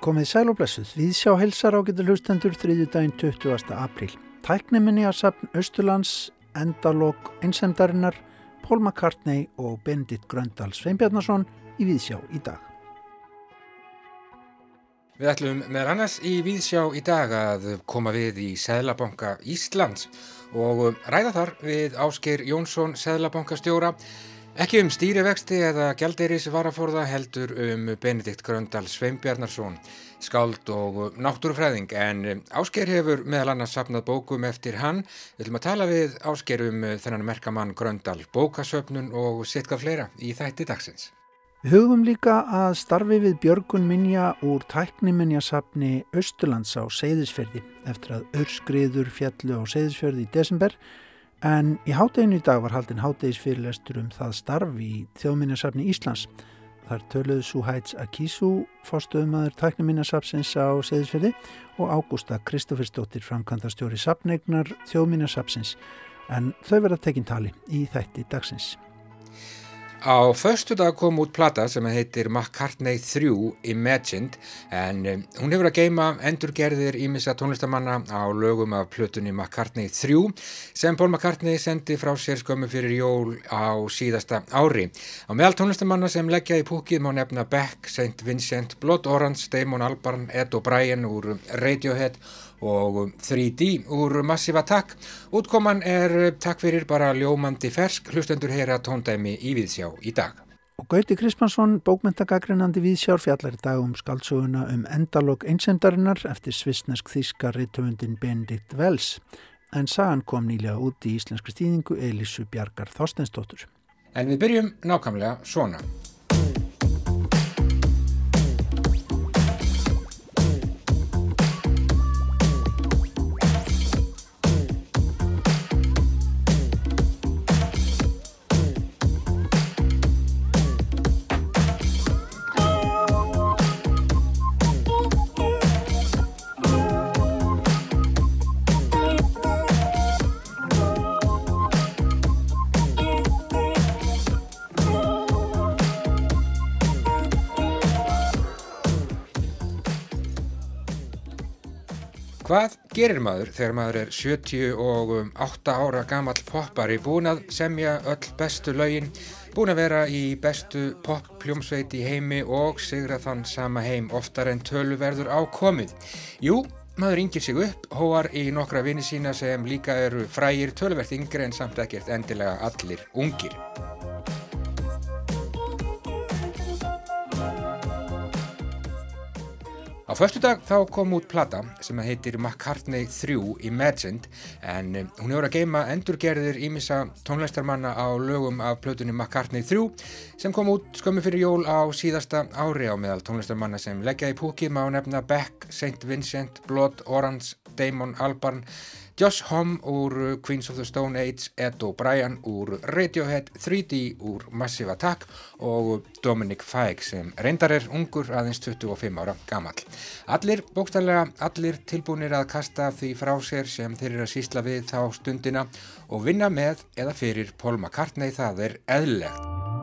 Komið sæl og blessuð, við sjá helsar ágættur hlustendur þriðju daginn 20. apríl. Tækniminni að sapn Östurlands, Endalók, Einsemdarinnar, Paul McCartney og Bendit Gröndal Sveinbjarnason í Víðsjá í dag. Við ætlum með annars í Víðsjá í dag að koma við í Sæðlabanka Íslands og ræða þar við Ásker Jónsson Sæðlabankastjóra Ekki um stýrivexti eða gældiris varaforða heldur um Benedikt Gröndal Sveinbjarnarsson, skáld og náttúrufræðing en Ásker hefur meðal annars sapnað bókum eftir hann. Við ætlum að tala við Ásker um þennan merkamann Gröndal, bókasöpnun og sitka fleira í þætti dagsins. Við hugum líka að starfi við Björgun Minja úr tækniminjasapni Östurlands á Seyðisferði eftir að örskriður fjallu á Seyðisferði í desember En í hátteginu í dag var haldinn háttegisfyrirlestur um það starf í þjóðminnarsafni Íslands. Þar töluðu Súhæts Akísú, fórstöðumadur tæknuminnasafsins á Seðisferði og Ágústa Kristófersdóttir framkvæmdastjóri safneignar þjóðminnarsafsins. En þau verða tekinn tali í þætti dagsins. Á förstu dag kom út plata sem heitir McCartney 3 Imagined en um, hún hefur að geima endurgerðir ímissa tónlistamanna á lögum af plötunni McCartney 3 sem Paul McCartney sendi frá sér skömmu fyrir jól á síðasta ári. Á meðal tónlistamanna sem leggja í púkið má nefna Beck, St. Vincent, Blood Orange, Damon Albarn, Ed O'Brien úr Radiohead og 3D úr Massive Attack. Útkoman er takk fyrir bara ljómandi fersk hlustendur heyra tóndæmi í Víðsjá í dag. Og Gauti Krispansson, bókmyndagagreinandi Víðsjár, fjallar í dag um skaldsöguna um endalog einsendarinnar eftir svisnesk þíska rittöfundin Benedikt Wells. En sagan kom nýlega út í íslenski stýðingu Elísu Bjarkar Þorstensdóttur. En við byrjum nákvæmlega svona. Hvað gerir maður þegar maður er 78 ára gammal poppari búin að semja öll bestu laugin, búin að vera í bestu poppljómsveit í heimi og sigra þann sama heim oftar en töluverður á komið? Jú, maður ringir sig upp, hóar í nokkra vini sína sem líka eru frægir töluvert yngre en samt ekkert endilega allir ungir. Á förstu dag þá kom út plata sem heitir McCartney 3 Imagined en um, hún hefur að geima endurgerðir ímissa tónleistarmanna á lögum af plötunni McCartney 3 sem kom út skömmu fyrir jól á síðasta ári á meðal tónleistarmanna sem leggja í púkið má nefna Beck, St. Vincent, Blood, Orange, Damon Albarn Josh Homme úr Queens of the Stone Age, Ed O'Brien úr Radiohead, 3D úr Massive Attack og Dominic Fike sem reyndar er ungur aðeins 25 ára gammal. Allir, bókstæðlega, allir tilbúinir að kasta því frá sér sem þeir eru að sísla við þá stundina og vinna með eða fyrir Paul McCartney það er eðlilegt.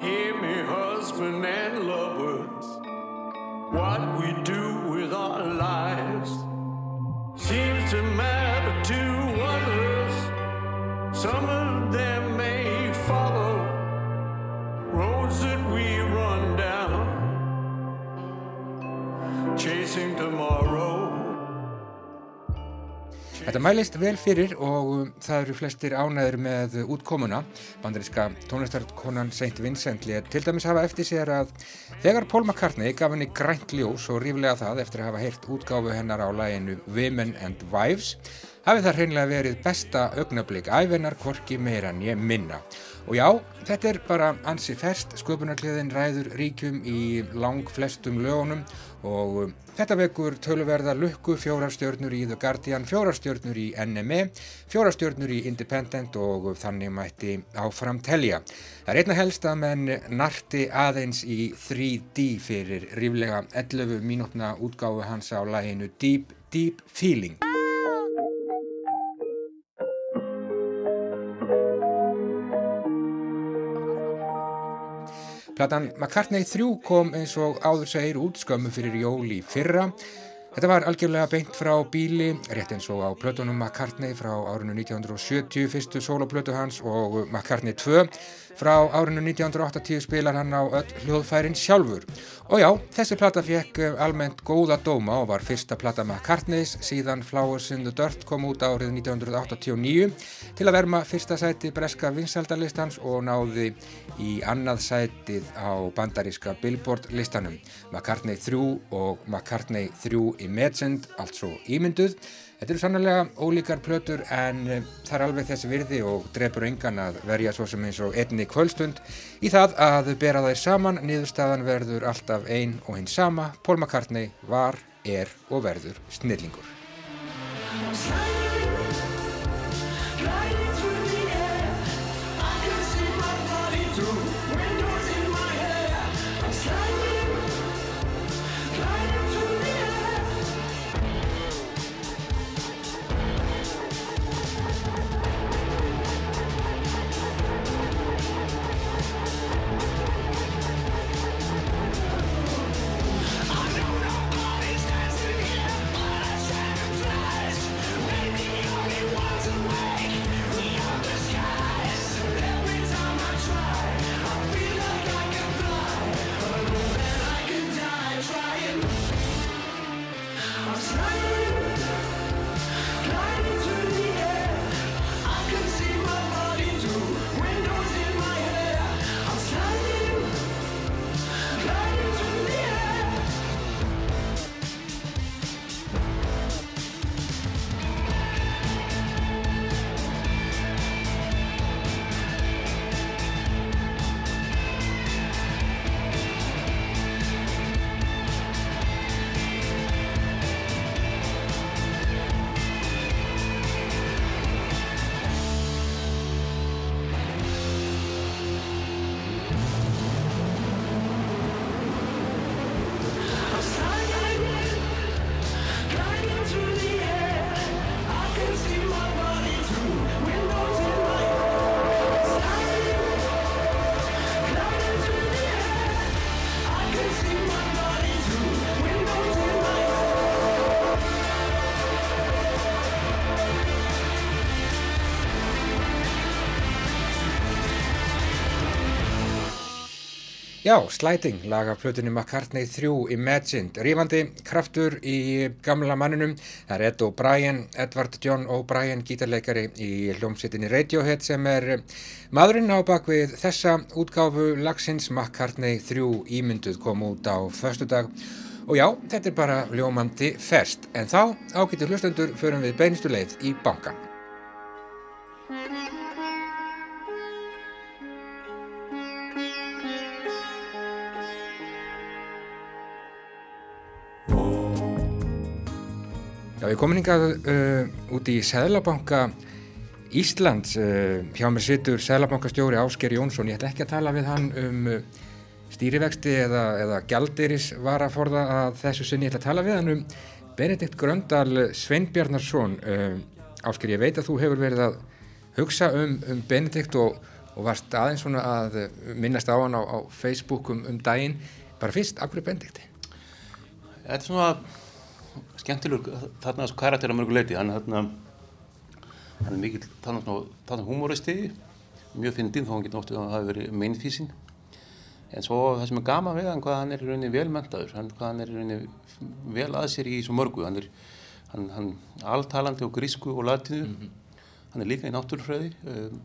Hear me, husband and lovers. What we do with our lives seems to matter to others. Some of them may follow roads that we run down, chasing tomorrow. Þetta mælist vel fyrir og um, það eru flestir ánæður með útkomuna. Bandaríska tónlistarkonan St. Vincent létt til dæmis hafa eftir sér að þegar Paul McCartney gaf henni grænt ljós og ríflega það eftir að hafa heyrt útgáfu hennar á læginu Women and Wives hafi það hreinlega verið besta augnablík æfinar hvorki meira en ég minna. Og já, þetta er bara ansi ferst, sköpunarkliðin ræður ríkjum í lang flestum lögunum og um, þetta vekur töluverða lukku fjórastjörnur í The Guardian, fjórastjörnur í NME, fjórastjörnur í Independent og þannig mætti áfram telja. Það er einna helst að menn narti aðeins í 3D fyrir ríflega 11 mínútna útgáfu hans á læginu Deep Deep Feeling. Platan McCartney 3 kom eins og áður segir út skömmu fyrir jól í fyrra. Þetta var algjörlega beint frá bíli, rétt eins og á plötunum McCartney frá árinu 1970, fyrstu soloplötu hans og McCartney 2 Frá árinu 1980 spilar hann á öll hljóðfærin sjálfur. Og já, þessi plata fekk eh, almennt góða dóma og var fyrsta plata McCartneys síðan Flowers in the Dirt kom út árið 1989 til að verma fyrsta sæti breska vinsaldalistans og náði í annað sætið á bandaríska Billboard listanum. McCartney 3 og McCartney 3 Imagined, altså ímynduð. Þetta eru sannlega ólíkar plötur en eh, það er alveg þessi virði og drefur engan að verja svo sem eins og einni kvöldstund í það að bera þær saman, niðurstaðan verður alltaf einn og hinn sama, Paul McCartney var, er og verður snillingur. Já, Sliding, lag af plötunni McCartney 3 Imagined, rífandi kraftur í gamla manninum, það er Ed O'Brien, Edward John O'Brien, gítarleikari í hljómsveitinni Radiohead sem er maðurinn á bakvið þessa útgáfu lagsins. McCartney 3 ímynduð kom út á förstu dag og já, þetta er bara ljómandi ferst, en þá ágættu hlustendur förum við beinistu leið í bankan. Já, ég kom hingað uh, út í Sæðlabanka Íslands, uh, hjá mér sittur Sæðlabankastjóri Ásker Jónsson, ég ætla ekki að tala við hann um uh, stýrivexti eða, eða gjaldiris var að forða að þessu sinni, ég ætla að tala við hann um Benedikt Gröndal Sveinbjarnarsson, Ásker ég veit að þú hefur verið að hugsa um, um Benedikt og, og varst aðeins svona að minnast á hann á, á Facebook um, um daginn, bara fyrst, akkur er Benedikti? Þetta er svona skemmtilegur þarna þessu karakter að mörgu leiti hann, hann, hann er mikil þarna humoristi mjög fyndinn þó hann getur óttið að það hafi verið meinfísin en svo það sem er gama við hann hvað hann er í rauninni velmentaður hann, hvað hann er í rauninni vel að sér í svo mörgu. Hann er hann, hann alltalandi og grísku og latinu mm -hmm. hann er líka í náttúrfröði um,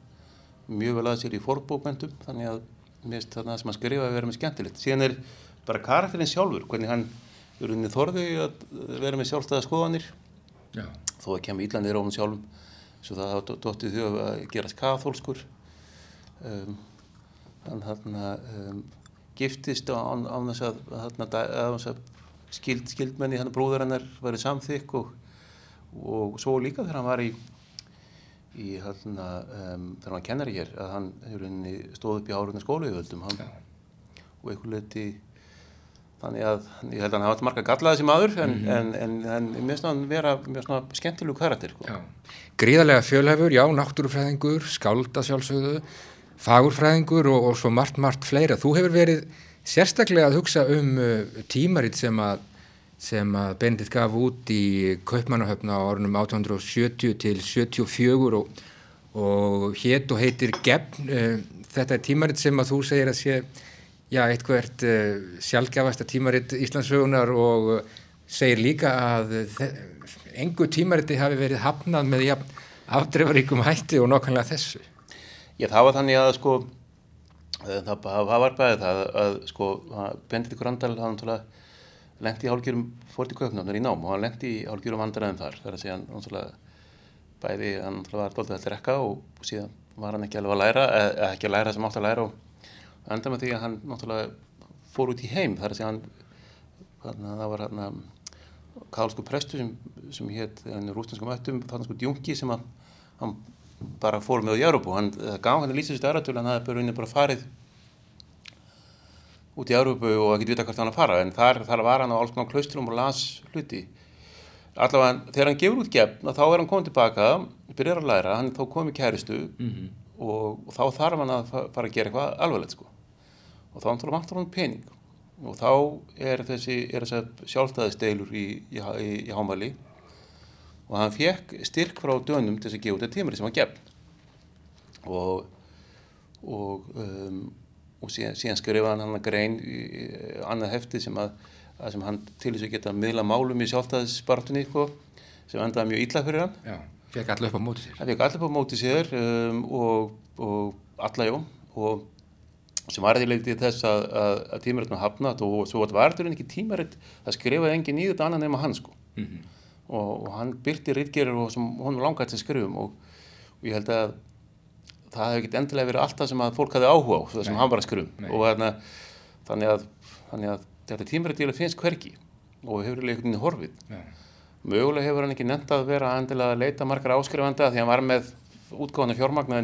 mjög vel að sér í forbókmentum. Þannig að mér finnst þarna sem hann skrifa að vera með skemmtilegt. Síðan er bara karakterinn sjálfur hvernig hann rauninni þorði að vera með sjálfstæða skoðanir. Já. þó að kemur ílandir á hún sjálfum svo það hafa dóttið þau að gerast kathólskur um, hann hann um, giftist á, á, á þess að, að, skild, skildmenni hann brúður hennar verið samþykk og, og svo líka þegar hann var í í hann um, þegar hann var kennari hér að hann stóð upp í árunni skólaugöldum og einhver leiti þannig að ég held að hann hafa marga gallaði sem aður en, en, en, en mér finnst hann vera mjög svona skemmtilegu karakter sko. Gríðarlega fjölhefur, já, náttúrufræðingur, skálda sjálfsögðu, fagurfræðingur og, og svo margt, margt fleira. Þú hefur verið sérstaklega að hugsa um uh, tímarit sem að, sem að Benedikt gaf út í Kaupmannahöfna á orðunum 1870 til 74 og, og hétt og heitir Gefn. Uh, þetta er tímarit sem að þú segir að sé, já, eitthvað uh, sjálfgefasta tímarit Íslandsögunar og uh, segir líka að engu tímariti hafi verið hafnað með jafn afdreifaríkum hætti og nokkanlega þessu. Já, það var þannig að sko eh, það, það var bæðið það að sko Benedikt Grandal hann náttúrulega lendi í hálfgjörum fór til Kaupnáttnar í nám og hann lendi í hálfgjörum vandræðum þar þar að segja hann náttúrulega bæði hann náttúrulega var doldið að rekka og síðan var hann ekki alveg að læra eða ekki að læra sem átt að læra og enda með því að hann náttúrulega fór út í heim þar að segja hann að það var hann kálsku prestu sem, sem hétt rústinskum öttum, þannig sko djungi sem að hann bara fór með á Európu, hann gaf hann lýsist aðratölu, hann hafði bara bara farið út í Európu og ekki vita hvert hann að fara, en þar, þar var hann á alls konar klaustrum og las hluti. Allavega þegar hann gefur út gefn þá er hann komið tilbaka, byrjar að læra hann er þá komið kæristu -hmm. og, og þá þarf hann að fa- fara að gera eitthvað alvarlegt sko og þá hann vantar hann pening. Og þá er þessi er sjálfstæðisteilur í, í, í, í Hámali og hann fekk styrk frá dönum til þess að gefa út þetta tímari sem hann gefn. Og og, um, og síðan, síðan skrifaði hann hann að grein annað hefti sem að, að sem hann til þess að geta miðla málum í sjálfstæðisbartunni sko, sem endaði mjög illa fyrir hann. Já, fekk allir upp á móti sér. hann fekk allir upp á móti sér um, og, og alla jó og sem var því leitið þess að, að, að tímaritnum hafnat og svo var þetta ekki tímarit það skrifaði engin í þetta annan nema hann sko og, og hann byrti ritgerir sem hún langaði til að skrifum og, og ég held að það hefði ekkert endilega verið allt það sem að fólk hafði áhuga á það sem Nei. hann var að skrifum Nei. og þarna, þannig, að, þannig að þetta tímarit eiginlega finnst hvergi og hefur einhvern veginn horfið Já. mögulega hefur hann ekki nefnt að vera endilega að leita margar áskrifanda því hann var með útgáðan fjármagna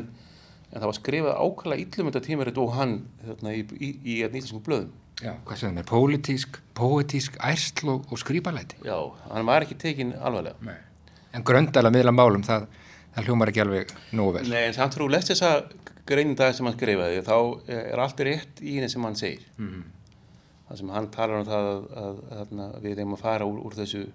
en, það var skrifað ákvæmlega illum þetta tímarit og hann þarna, í, í, í, í nýttiskum blöðum Já, hvað sem það er, pólitísk, póetísk, ærsl og, og skrýpalæti. já, hann var ekki tekin alvarlega Nei. En gröndala miðla málum, það, það hljómar ekki alveg nógu vel. Nei, en samt að lest þessa greinin dag sem hann skrifaði þá er allt rétt í henni sem hann segir Mhm. það sem hann talar um það að, að, að, að við eigum að fara úr, úr þessu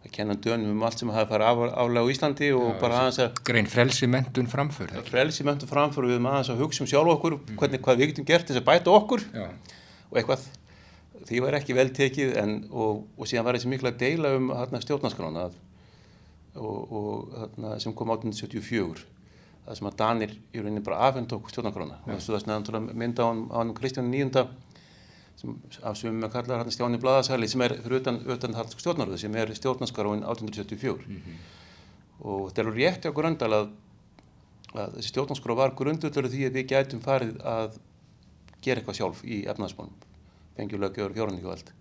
að kenna dönum um allt sem hafa farið af, aflega á Íslandi og bara aðeins að Grein frelsi, mentun, framför. frelsi möntu framfóru við erum aðeins að hugsa um sjálf okkur hvernig hvað við getum gert þess að bæta okkur Já, og eitthvað. Því var ekki vel tekið en, og, og síðan var þessi mikla deila um stjórnarskrána að- og, og hérna, sem kom 1874 það sem að Danir í rauninni bara afhend okkur stjórnarskrána. Og þessu það sem mynda á hann Kristján níunda sem af sem við kallar hérna Stjáni Blaðasæli sem er fyrir utan, utan stjórnaröðu sem er stjórnarskráin 1874 og þetta er alveg rétt hjá Gröndal að, að þessi stjórnarskrá var grundullur því að við gætum farið að gera eitthvað sjálf í efnaðsmálum fengjum lögjöður fjórundíkvöld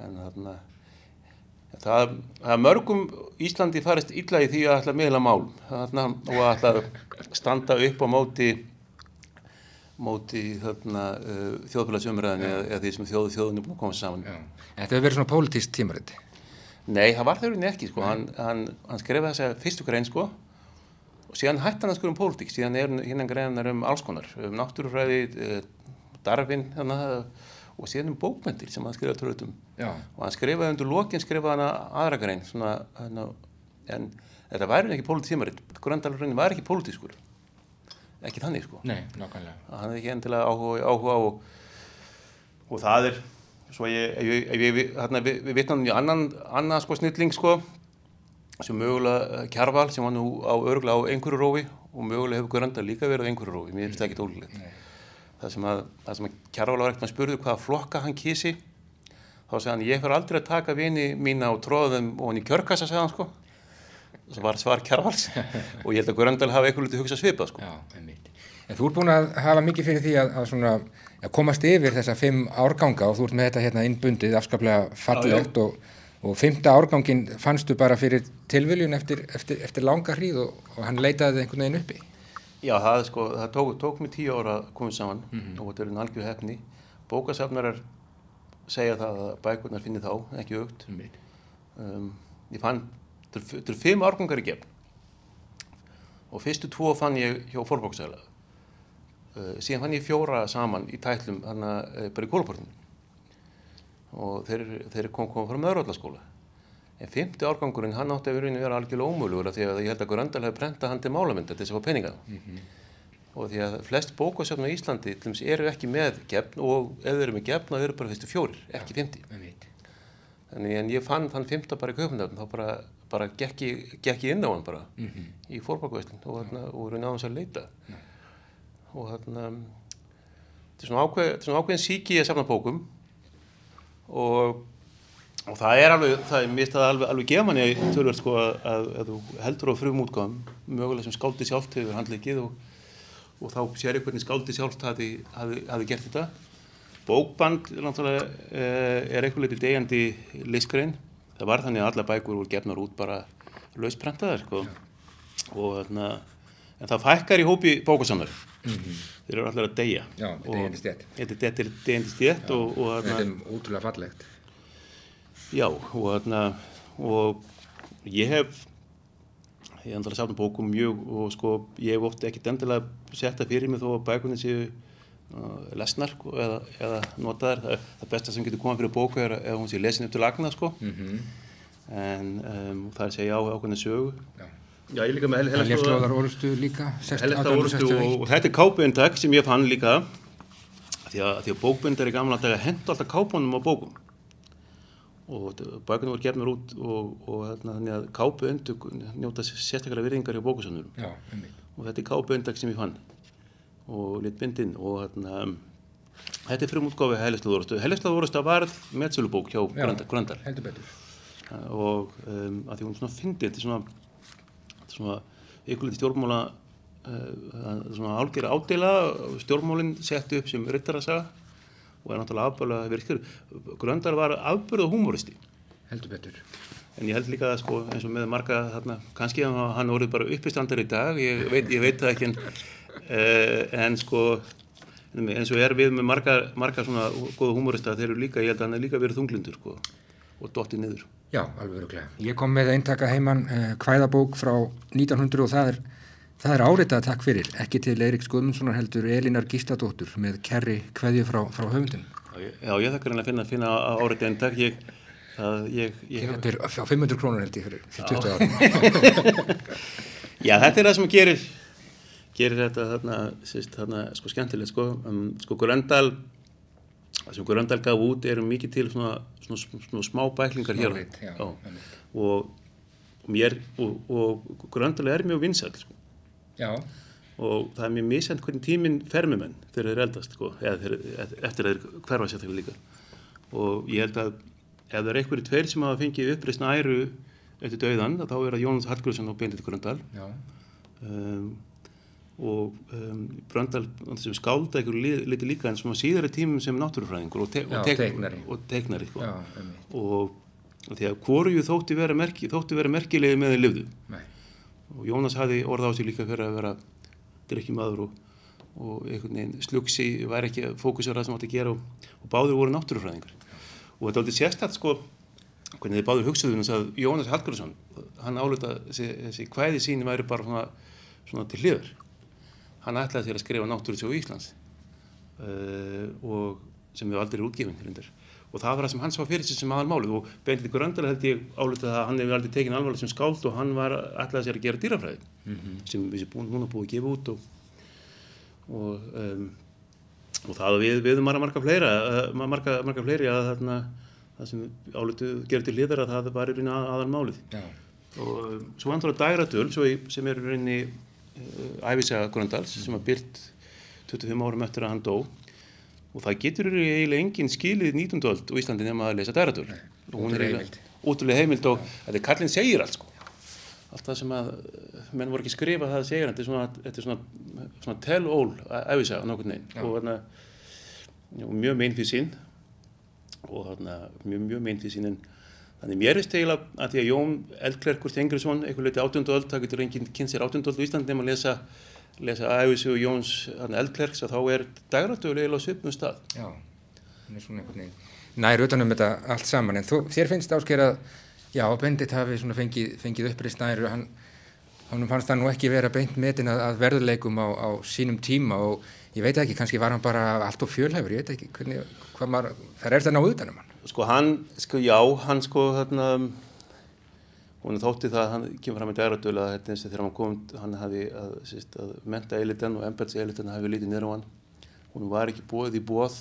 en þarna það, það mörgum Íslandi farist illa í því að ætla að miðla mál þarna, og að ætla að standa upp á móti móti þarna uh, þjóðfélagsumræðinni eða, eða því sem þjóð, þjóðin er búin að koma saman. Já. En þetta hefur verið svona pólitískt tímariti. Nei, það var þau rauninni ekki, sko. hann, hann, hann skrifaði þessa fyrstu grein, sko, og síðan hætti hann að skrifa um pólitík, síðan er hérna greinar um alls konar, um náttúrufræði, uh, Darwin, hana, og síðan um bókmentir sem hann skrifaði tröðum. Og hann skrifaði undir lokin, skrifaði hann aðra grein, svona, hana, en þetta væri ekki pólitímarinn, Gröndalur rauninni var ekki pólitískur, ekki þannig, sko. Nei, nákvæmlega. hann hefði ekki endilega áhuga, áhuga og, og það er svo ég, ég, ég, ég hérna, við, við vitnum í annan, annan sko snilling sko sem mögulega eh, Kjarval sem var nú á örgulega á einhverju rófi og mögulega hefur Gröndal líka verið á einhverju rófi, mér finnst það ekki ólulegt það sem að, að Kjarval var ekkert að spurðu hvaða flokka hann kísi þá sagði hann ég fyrir aldrei að taka vini mína og tróða þeim og hann í kjörkassa sagði hann sko var svar Kjarvals og ég held að Gröndal hafi eitthvað lítið hugsað svipað sko Já, þú ert búin að hafa mikið fyrir því að, að, svona, að komast yfir þessa fimm árganga og þú ert með þetta hérna innbundið afskaplega fallegt og, og fimmta árgangin fannstu bara fyrir tilviljun eftir, eftir, eftir langa hríð og, og hann leitaði einhvern veginn uppi. Já, það, sko, það tók, tók mig tíu ára að koma saman og þetta er einn algjör hefni. Bókasafnarar segja það að bækurnar finni þá, ekki aukt. Um, ég fann, þetta eru- fimm árgangar í gefn og fyrstu tvo fann ég hjá fórbóksæla. Uh, síðan fann ég fjóra saman í tætlum hana uh, bara í kólaportinu og þeir, þeir kom, kom frá möðurvallaskóla. En fymti árgangurinn, hann átti að vera algjörlega ómölugur af því að ég held að Gröndal hefði prentað hann til málamynda til þess að fá peninga. Og því að flest bókasöfn á Íslandi til dæmis, eru ekki með gefn og ef þeir eru með gefn þá eru bara fyrstu fjórir, ekki fymti. Þannig en ég fann þann fymta bara í kaupnöfn, þá bara, bara gekk, ég, gekk ég inn á hann bara í fórbakvæslinn og, þarna, og raun aðeins að leita. Og þarna, þetta er svona, ákveð, svona ákveðin síki í að safna bókum og, og það er alveg, það er mér það alveg, alveg gefa manni tölvöld sko að, að, að þú heldur á frum útgáðum, mögulega sem skáldi sjálft hefur handleikið og, og þá sér ég hvernig skáldi sjálft hafi, hafi, hafi gert þetta. Bókband er eh, er eitthvað litið degjandi listgrein. Það var þannig að alla bækur voru gefnar út bara lausprentaðar sko. og þarna, en það fækkar í hópi bókasamnar. Þeir eru allir að deyja. Já, deyjandi stétt. Þetta er- er deyjandi stétt og, Þetta er útrúlega fallegt. já, og þarna, og ég hef, ég hef andala safna bókum mjög og sko, ég hef oft ekkert endilega sett það fyrir mig þó að bækunni séu lesnar sko, eða, eða notaðar. Það, það besta sem getur komað fyrir bóku er að- ef hún sé lesin upp til lagna sko. Mm en um, það er að segja á ákveðna sögu. Já. Já, ég líka með Það leftlóðar orustu líka, 16, Helesta orustu 1861. og, og þetta er kápuintak sem ég fann líka því að, því að bókbindar í gamla daga hendu alltaf kápunum á bókum og bækunum voru gefnur út og, og þarna, þannig að kápuinduk njóta sérstaklega virðingar Já, einmitt. og þetta er kápuintak sem ég fann og lit bindinn og þarna, þetta er frumútgáfi Helesta orustu Helesta orustu var metsölubók hjá Já. Gröndal, Gröndal Heldur betur. og um, að því hún svona fyndi þetta er svona, svona ykkur liti stjórnmála uh, svona álgera ádela stjórnmálinn sett upp sem rittarasaga og er náttúrulega afbörlega virkur Gröndal var afbörða húmoristi Heldur betur. en ég held líka að sko eins og með marga þarna, kannski að hann orðið bara uppistandar í dag ég veit, ég veit það ekki en, uh, en sko eins og er við með marga, marga svona góða húmorista þeir eru líka, ég held að hann er líka verið þunglindur sko, og dottið niður Já, alveg öruglega. Ég kom með eintaka heimann uh, kvæðabók frá 1900 og það er, það er áritað takk fyrir, ekki til Eirik Guðmundssonar heldur Elinar Gísladóttur með kerri kveðju frá, frá höfundin. Já, ég- þakkar henni að finna, finna árið en takk ég, ég, ég, Þetta er á 500 krónur held ég fyrir, fyrir 20 árum. já, þetta er það sem gerir, gerir þetta þarna, sérst, þarna, sko, skemmtilegt, sko, um, sko, Gröndal, það sem Gröndal gaf út eru mikið til svona, svona, svona, svona smá bæklingar hér, og, og mér, og, og Gröndal er mjög vinsæll, sko, og það er mjög misjant hvernig tíminn fer með menn þegar þeir eldast, sko, eða eftir að þeir hverfa sér þegar líka, og ég held að ef það er einhverju tveir sem hafa fengið uppreisna æru eftir dauðan, þá er það Jónas Hallgrímsson og Benedikt Gröndal, já, um, og um, Bröndal sem skálda ykkur li, liti líka en svona síðari tímum sem náttúrufræðingur og, te Já, og, teiknari. og teiknari sko. já, og, og að hvoru þótti vera, merki, vera merkilegi með þeir lifðu. Nei, og Jónas hafði orða á sig líka fyrir að vera drikkjumadur og, og einhvern veginn slugsi var ekki að fókusera það sem átti að gera og, og báður voru náttúrufræðingar. Og þetta er aldrei sérstætt sko hvernig þið báður hugsaðum að Jónas Hallgrímsson hann álita þessi, kvæði síni væri bara svona, svona til hliður hann ætlaði sér að skrifa náttúrusjóðu Íslands uh, og sem við aldrei er útgefin reyndar. og það var það sem hann sá fyrir sig sem aðal málið og Benedikt Gröndal held ég álita að hann hefur aldrei tekin alvarlega sem skáld og hann var ætlaði sér að gera dýrafræði sem við séum búin, núna búið að gefa út og, og, um, og það að við viðum marga, fleira uh, marga, marga fleiri að þarna það sem álutu gerir til liðar að það var í rauninni að, aðal málið já, og svo endur að dægratöl svo í, sem er í rauninni æfisaga Gröndals sem var byrt 25 árum eftir að hann dó. Og það getur eiginlega engin skilið 19. öld og Íslandi nema að lesa dægratöl og hún er eiginlega ótrúlega heimild og þetta er kallin segir allt sko. Allt það sem að uh, menn voru ekki skrifa það segir hann, þetta er svona, er svona, svona tell-all æfisaga nokkurn veginn. Já. og, þarna, mjög meinfísinn og þarna, mjög, mjög meinfísinn en þannig mér er stegila að því að Jón Eldklerkur Stengriðsson, einhver leiti átjöndu öld, það getur enginn kynnt sér átjöndu öld í Íslandi nema að lesa, lesa æfisögu Jóns Eldklerks að þá er dagrættulega svipnum stað. já. Hann er svona einhvern veginn nær utanum þetta allt saman en þú, þér finnst ásker að já, Bendit hafi fengið, fengið uppreist nær hann, hann fannst það nú ekki vera beint metin að, að verðuleikum á, á sínum tíma og ég veit ekki, kannski var hann bara allt og fjölhefur, ég veit ekki hvernig, hvað maður, það er það ná utanum hann Sko hann, sko já, hann sko þarna, hún þótti það að hann kemur fram í dæradölu að þetta eins og þegar hann kom, hann hafi að, síst, að menta eilitan og embeds eilitan hafi lítið niður á hann. Hún var ekki bóðið í bóð.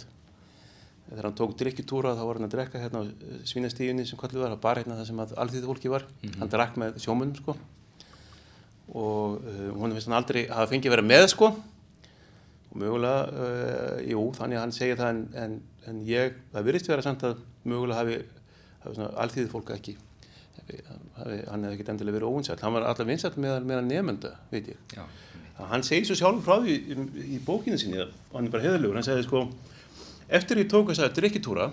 Þegar hann tók drikkjutúra þá var hann að drekka hérna á svínastíginni sem kallið var, að bara hérna það sem að allþýði fólki var. Hann drakk með sjómunum sko og uh, hún finnst hann aldrei hafa fengið að vera með sko og mögulega, uh, jú, þannig að hann segir það en, en, en ég, það virðist vera samt að mögulega hafi, hafi svona alþýðið fólk ekki, hafi, hann hefði ekkert endilega verið óvinsætt, hann var alltaf vinsætt meðan með nefnda, veit ég. Já. Hann segir svo sjálfur frá því í, í bókinu sinni, hann er bara heðilegur, hann segir sko, eftir ég tók þess að drikkitúra,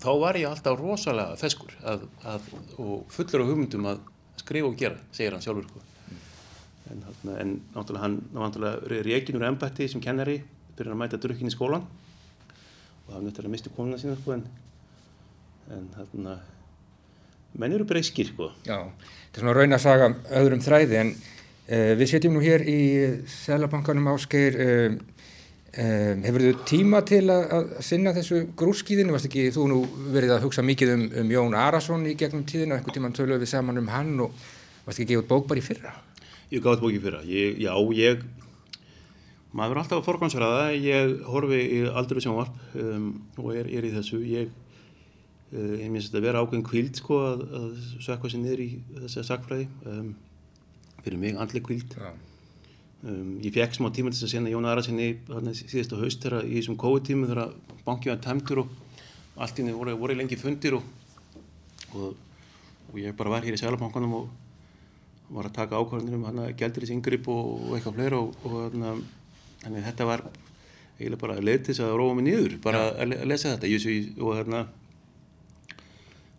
þá var ég alltaf rosalega feskur að, að, og fullur á hugmyndum að skrifa og gera, segir hann sjálfur sko. En, en náttúrulega hann náttúrulega reygin úr embætti sem kennari fyrir að mæta drukkin í skólan og það náttúrulega misti konuna sína sko en, en þarna menn eru breyskir sko. Já, þetta er svona raun að saga öðrum þræði en uh, við setjum nú hér í Sælabankanum áskeir uh, uh, hefur þú tíma til að, að sinna þessu grúskiðinu, varst ekki þú nú verið að hugsa mikið um, um Jón Arason í gegnum tíðinu, einhvern tíman töluðu við saman um hann og varst ekki gefið bók bara í fyrra? Ég gáði bókið fyrra, ég, já ég maður er alltaf að forgansverða ég horfi í aldrei sjónvarp um, og er, er í þessu. Ég, uh, ég minnst að vera ákveðin kvild sko að, að sökva sér niður í þessa sakfræði um, fyrir mig andli kvild Já, um, ég fekk smá tíma til þess að senda Jón Arasinni síðasta haust þegar í þessum COVID-tímu þegar bankið var tæmtur og allt inni voru, voru lengi fundir og, og, og ég bara var hér í Sælabankanum og var að taka ákvarðanir um hana gældir þessi yngripp og, og eitthvað fleira og, og hana, þannig þetta var eiginlega bara leið til þess að róa mig niður bara le- að lesa þetta. Ég, og hérna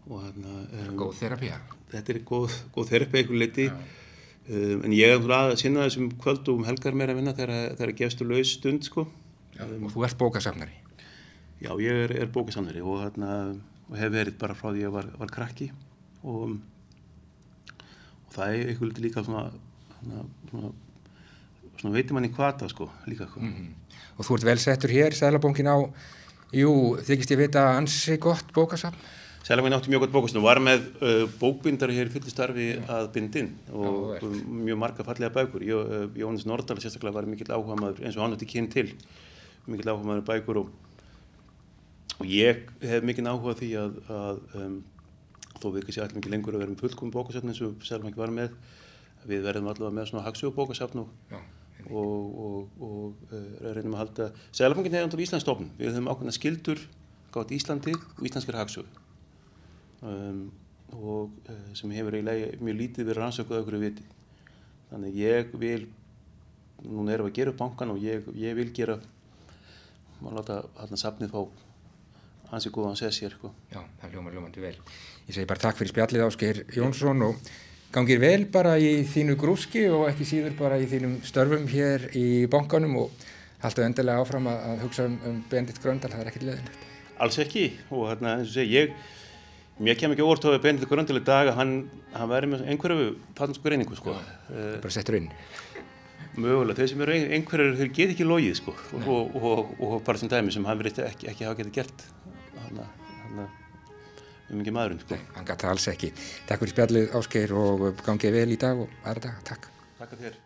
og hérna um, góð þerapía þetta er góð, góð þerpi eitthvað leiti um, en ég er náttúrulega að sinna þessum kvöld og um helgar meira vinna þegar þegar gefstu laus stund sko. Já, og þú ert bókasafnari. Já ég er, er bókasannari og, hérna, og hef verið bara frá því að ég var, var krakki. Og, og það er eitthvað lítið líka svona, svona, svona, svona veitir manni hvata sko líka sko. og þú ert vel settur hér, Sælabankin á jú, þykist ég vita ansi gott bókasafn. Sælaminn átti mjög gott bókasafn. Og var með uh, bókbindar hér í fylltistarfi að bindin og um, mjög marga fallega bækur. Jó, uh, Jónas Nordal sérstaklega var mikill áhuga maður eins og hann átti kyn til, mikill áhuga maður bækur og, og ég hef mikill áhuga því að, að um, þó við ekki sé allir mikið lengur að vera með fullkomum bókasafn eins og Sælaminn var með, við verðum allavega með svona hagsögu bókasafn og, Já, og, og, og uh, reynum að halda Sælabankin er undir Íslandsstofn við höfum ákveðna skildur gátt Íslandi og íslenskir hagsög um, og uh, sem hefur eiginlega mjög lítið verið rannsökuð okkur viti þannig ég vil núna erum við að gera upp bankan og ég, ég vil gera maður láta hann safnið fá hansi góðan sér sko. Já, það hljómar hljómandi vel. Ég segi bara takk fyrir spjallið Ásgeir Jónsson og gangir vel bara í þínu grúski og ekki síður bara í þínum störfum hér í bankanum og haltu endilega áfram að, að hugsa um, um Bendit Gröndal, það er ekkert leðinlegt. Alls ekki og hérna eins og segi ég mér kem ekki óvart á að Benedikt Gröndal í dag að hann, hann væri með einhverju fattansku reyningu sko. Uh, Bara settur inn. mögulega, þeir sem eru ein- einhverjir þeir get ekki logið sko og, og, og, og bara sem dæmi sem hann verið ekki, ekki hafa getið gert hann um ekki maðurinn sko. Hann gæti alls ekki. Takk fyrir spjallið Ásgeir og gangið vel í dag og aðra dag. Takk. Takk að þér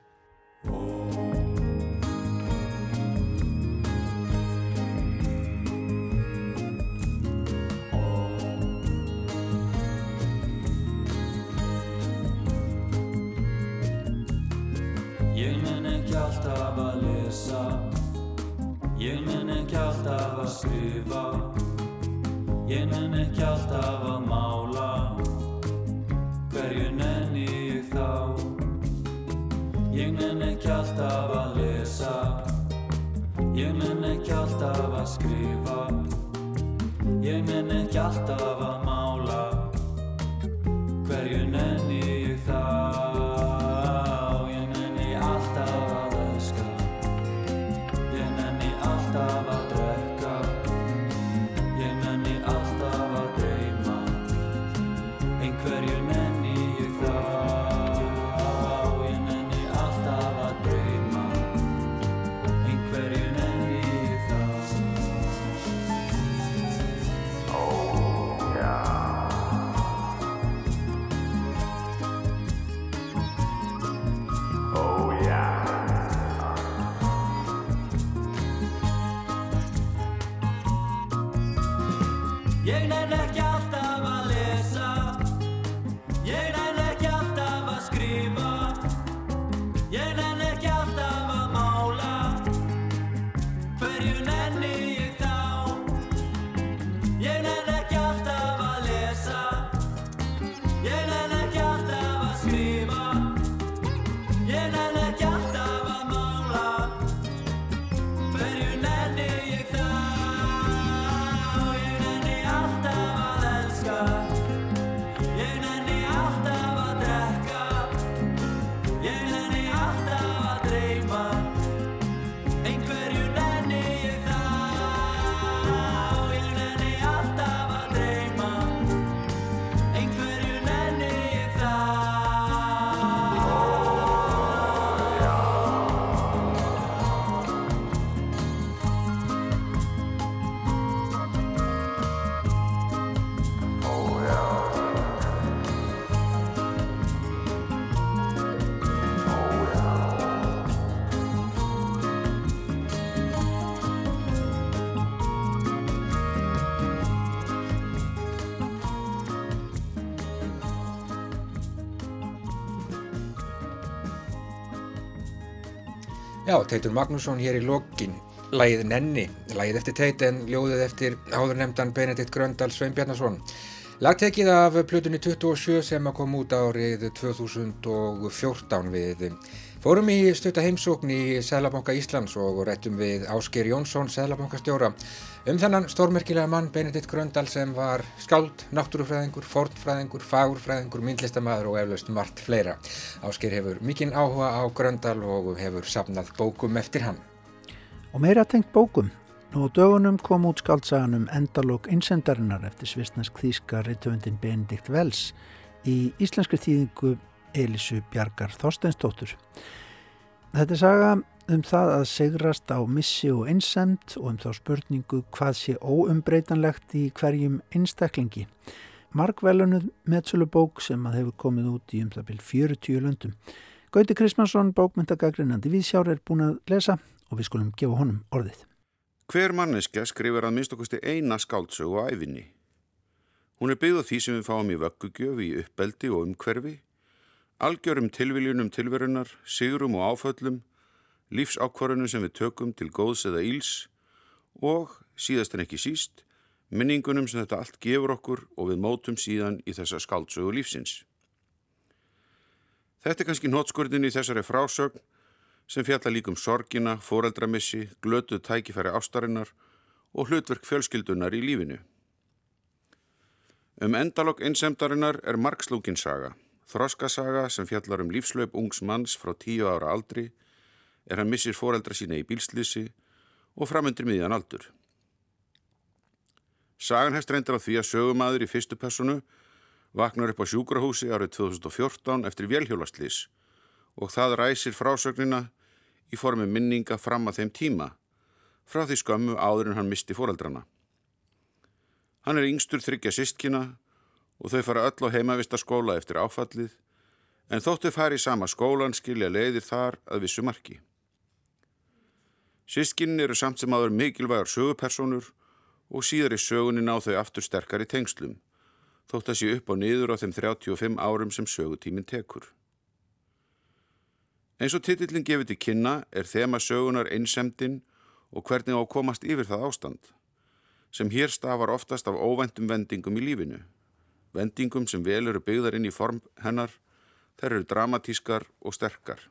Ég nenn ekki alltaf að lesa Ég nenn ekki alltaf að skrifa Ég nenn ekki alltaf að mála. Hverju nenni ég þá? Ég nenn ekki alltaf að lesa. Ég nenn ekki alltaf að skrifa. Ég nenn ekki alltaf að mála. Hverju nenni Já, Teitur Magnússon hér í lokin, lægið Nenni, lægið eftir Teit en ljóðið eftir áður nefndan Benedikt Gröndal Sveinbjarnason. Lagtekið af Plutunni 27 sem kom út árið 2014 við fórum í stutta heimsókn í Sælabanka Íslands og rættum við Ásker Jónsson, Sælabankastjóra, um þennan stórmerkilega mann Benedikt Gröndal sem var skáld, náttúrufræðingur, fornfræðingur, fagurfræðingur, myndlistamæður og eflaust margt fleira. Ásker hefur mikinn áhuga á Gröndal og hefur safnað bókum eftir hann. Og meira tengt bókum. Nú á dögunum kom út skaldsagan um endalók einsendarinnar eftir svisnesk þýska reytöfundin Benedikt Vels í íslenskri þýðingu Elísu Bjargar Þorsteinsdóttur. Þetta er saga um það að segrast á missi og einsemt og um þá spurningu hvað sé óumbreytanlegt í hverjum einstaklingi. Markvelunuð meðsölubók sem að hefur komið út í um það byrj 40 löndum. Gauti Kristmansson, bókmyndagagrinandi Vísjár er búin að lesa og við skulum gefa honum orðið. Hver manneskja skrifar að minnst okkusti eina skáldsögu á æfinni. Hún er byggð á því sem við fáum í vöggugjöf í uppbeldi og umhverfi, algjörum tilviljunum tilverunar, sigurum og áföllum, lífsákvarðunum sem við tökum til góðs eða íls og, síðast en ekki síst, minningunum sem þetta allt gefur okkur og við mótum síðan í þessa skáldsögu lífsins. Þetta er kannski nótskurðin í þessari frásögn sem fjalla líkum sorgina, fóreldramissi, glötuð tækifæri ástarinnar og hlutverk fjölskyldunar í lífinu. Um endalokk einsemdarinnar er margslúkin saga, þroskasaga sem fjallar um lífslaup ungs manns frá tíu ára aldri, er hann missir fóreldra sína í bílslýsi og framöndir miðjan aldur. Sagan hefst reyndir á því að sögumadur í fyrstu personu vaknar upp á sjúkrahúsi árið 2014 eftir vélhjólastlýs og það ræsir frásögnina í formi minninga fram að þeim tíma, frá því skömmu áður en hann misti fóreldrana. Hann er yngstur þryggja sistkina og þau fara öll á heimavistaskóla eftir áfallið, en þóttu fari í sama skólan skilja leiðir þar að vissu marki. Sistkinin eru samt sem aður mikilvægar sögupersonur og síðar í sögunni ná þau aftur sterkar í tengslum, þótt að sé upp og niður á þeim 35 árum sem sögutíminn tekur. Eins og titillin gefið til kynna er þema sögunar einsemdin og hvernig á að komast yfir það ástand, sem hér stafar oftast af óvæntum vendingum í lífinu. Vendingum sem vel eru byggðar inn í form hennar, þær eru dramatískar og sterkar.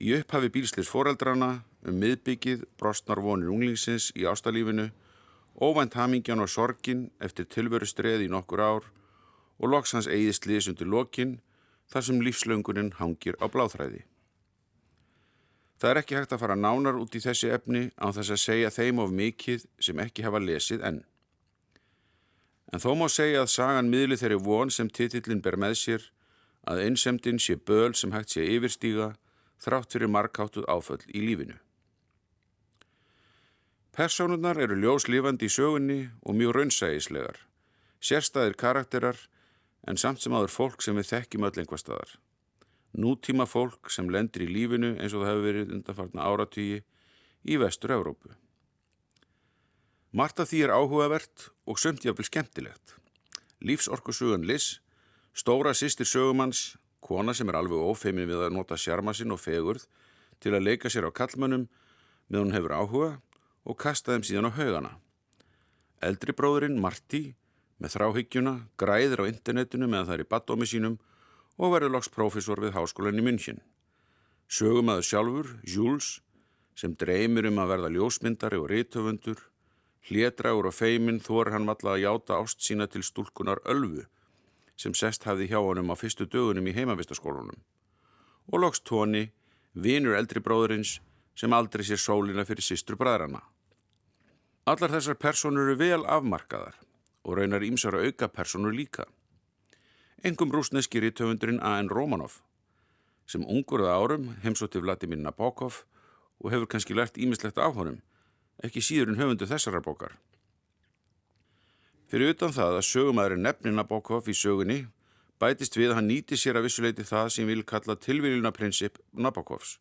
Í upphafi bílslis foreldrana, um miðbyggið, brostnar vonir unglingsins í ástalífinu, óvænt hamingjan og sorgin eftir tilveru streði í nokkur ár og loks hans eigið slis undir lokin, þar sem lífslöngunin hangir á bláþræði. Það er ekki hægt að fara nánar út í þessi efni á þess að segja þeim of mikið sem ekki hafa lesið enn. En þó má segja að sagan miðli þeirri von sem titillin ber með sér að einsemdin sé böl sem hægt sé yfirstíga þrátt fyrir markáttuð áföll í lífinu. Personurnar eru ljóslifandi í sögunni og mjög raunsægislegar, sérstæðir karakterar en samt sem aður fólk sem við þekkjum öll einhver staðar. Nútíma fólk sem lendir í lífinu eins og það hefur verið undanfarnar áratýji í vestur Evrópu. Marta því er áhugavert og sömt jáfnvel skemmtilegt. Lífsorkusugan Liss, stóra sýstir sögumanns, kona sem er alveg ófeimin við að nota sjarma sinn og fegurð til að leika sér á kallmönnum með hún hefur áhuga og kasta þeim síðan á haugana. Eldri bróðurinn Marti með þráhyggjuna græðir á internetinu meðan það er í baddómi sínum og verður loks prófessor við háskólan í München. Sögumæður sjálfur, Jules, sem dreymir um að verða ljósmyndari og rítöfundur, hlédragur og feiminn þor hann valla að játa ást sína til stúlkunar Ölfu, sem sest hafði hjá honum á fyrstu dögunum í heimavistaskólunum. Og loks tóni, vinur eldri bróðurins, sem aldrei sér sólina fyrir sístru bræðrana. Allar þessar personur eru vel afmarkaðar og raunar ímsara auka personur líka. Engum rúsneski rítöfundurinn A.N. Romanov, sem ungur að árum heimsótti Vladimir Nabokov og hefur kannski lært ímislegt af honum, ekki síður en höfundu þessarar bókar. Fyrir utan það að sögumæðurinn nefnir Nabokov í sögunni bætist við að hann nýti sér að vissuleiti það sem vil kalla tilvílunarprinsip Nabokovs.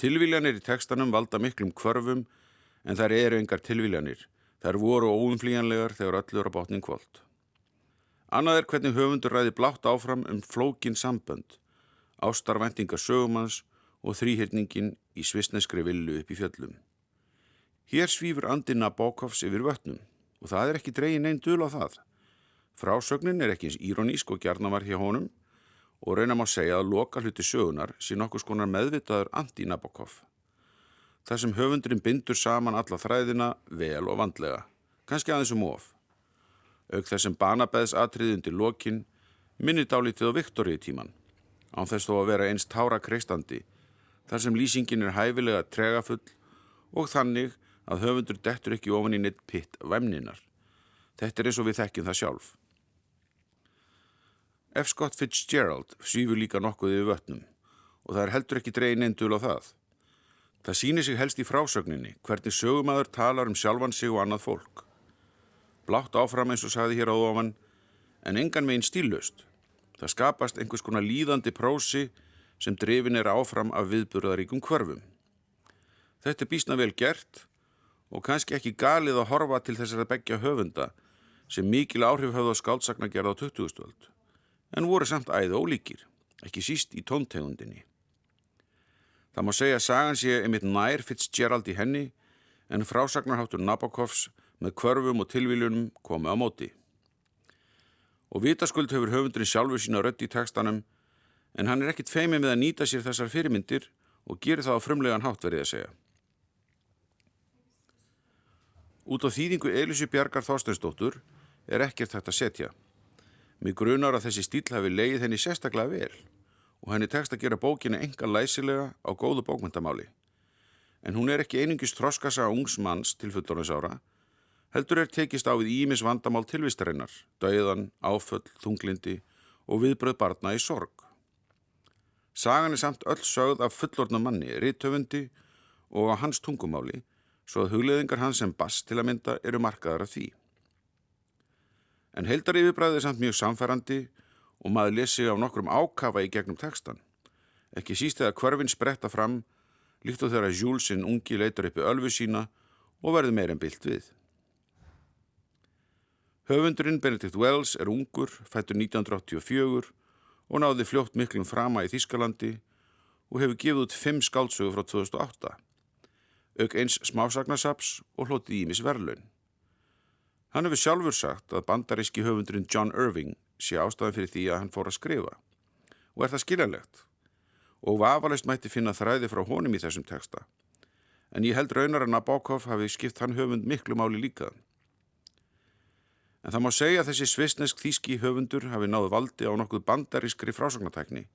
Tilvíljanir í tekstanum valda miklum kvörfum en þær eru engar tilvíljanir. Þær voru óumflíjanlegar þegar öllur á bátning kvöld. Annað er hvernig höfundur ræði blátt áfram um flókin sambönd, ástarvæntingar sögumanns og þrýhyrningin í svisneskri villu upp í fjöllum. Hér svífur andi Nabokovs yfir vötnum og það er ekki dregin einn dul á það. Frásögnin er ekki eins íronísk og gjarnamar hjá honum og raunam að segja að loka hluti sögunar sé nokkus konar meðvitaður anti-Nabokov. Það sem höfundurinn bindur saman alla þræðina vel og vandlega, kannski aðeins um of. Auk þessum banabeðs atriði undir lokin minnir dálítið á Viktoríu tíman, án þess þó að vera eins tára kreistandi, þar sem lýsingin er hæfilega tregafull og þannig að höfundur dettur ekki ofan í neitt pitt væmninar. Þetta er eins og við þekkjum það sjálf. F. Scott Fitzgerald svífur líka nokkuð yfir vötnum og það er heldur ekki dregin einn dul á það. Það sýnir sig helst í frásögninni hvernig sögumæður talar um sjálfan sig og annað fólk. Blátt áfram eins og sagði hér á ofan en engan megin stílust. Það skapast einhvers konar líðandi prósi sem drefin er áfram af viðburðaríkum kvörfum. Þetta er bísna vel gert og kannski ekki galið að horfa til þessar að begja höfunda sem mikil áhrif höfðu á skáldsagna gerða á 20. öld en voru samt æði ólíkir, ekki síst í tóntegundinni. Það má segja að sagan sé einmitt nær Fitzgerald í henni en frásagnarháttur Nabokovs með kvörfum og tilvílunum komi á móti. Og vitaskuld hefur höfundurinn sjálfur sína rödd í tekstanum en hann er ekkit feimið með að nýta sér þessar fyrirmyndir og gerir það á frumlegan hátt verið að segja. Út á þýðingu Elísu Bjarkar Þorsteinsdóttur er ekkert þetta setja. Mér grunar að þessi stíl hafi leið henni sérstaklega vel og henni tekst að gera bókina enga læsilega á góðu bókmyndamáli. En hún er ekki einungis þroskasa ungs manns til fullorðinsára, heldur er tekist á við ímis vandamál tilvistarinnar, dauðan, áföll, þunglindi og viðbröð barna í sorg. Sagan er samt öll sögð af fullorðna manni, rittöfundi og á hans tungumáli, svo að hugleðingar hans sem bass til að mynda eru markaðar af því. En heldar yfirbræðið er samt mjög samfærandi og maður lesi á nokkrum ákafa í gegnum textan. Ekki síst eða hverfinn spretta fram líkt og þegar Júlsinn ungi leitar uppi ölfu sína og verður meir en byllt við. Höfundurinn Benedict Wells er ungur, fættur 1984 og náði fljótt miklum frama í Þískalandi og hefur gefið út fimm skáldsögu frá 2008, auk eins smásagnasaps og hlotið ímis verlaun. Hann hefur sjálfur sagt að bandaríski höfundurinn John Irving sé ástæðan fyrir því að hann fór að skrifa og er það skiljanlegt og vafalist mætti finna þræði frá honum í þessum texta en ég held raunar að Nabokov hafi skipt hann höfund miklu máli líka. En það má segja að þessi svisnesk þýski höfundur hafi náðu valdi á nokkuð bandarískri frásagnatækni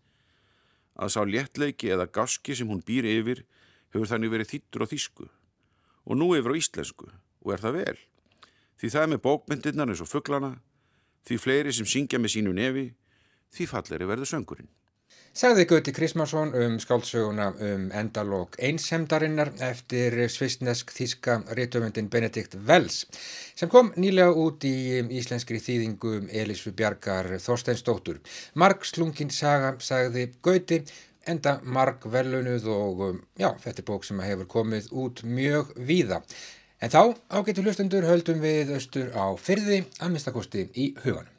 að sá léttleiki eða gaski sem hún býr yfir hefur þannig verið þýttur á þýsku og nú yfir á íslensku og er það vel. Því það er með bókmyndirnar eins og fugglana, því fleiri sem syngja með sínu nefi, því falleri verður söngurinn. Sagði Gauti Krismansson um skáldsöguna um endalók einsemdarinnar eftir svistnesk þíska réttöfundin Benedikt Wells sem kom nýlega út í íslenskri þýðingu Elísu Bjarkar Þorsteinsdóttur. Mark Slungin saga sagði Gauti enda mark velunuð og já, þetta er bók sem hefur komið út mjög víða. En þá, ágættu hlustendur, höldum við austur á fyrði að minnstakosti í huganum.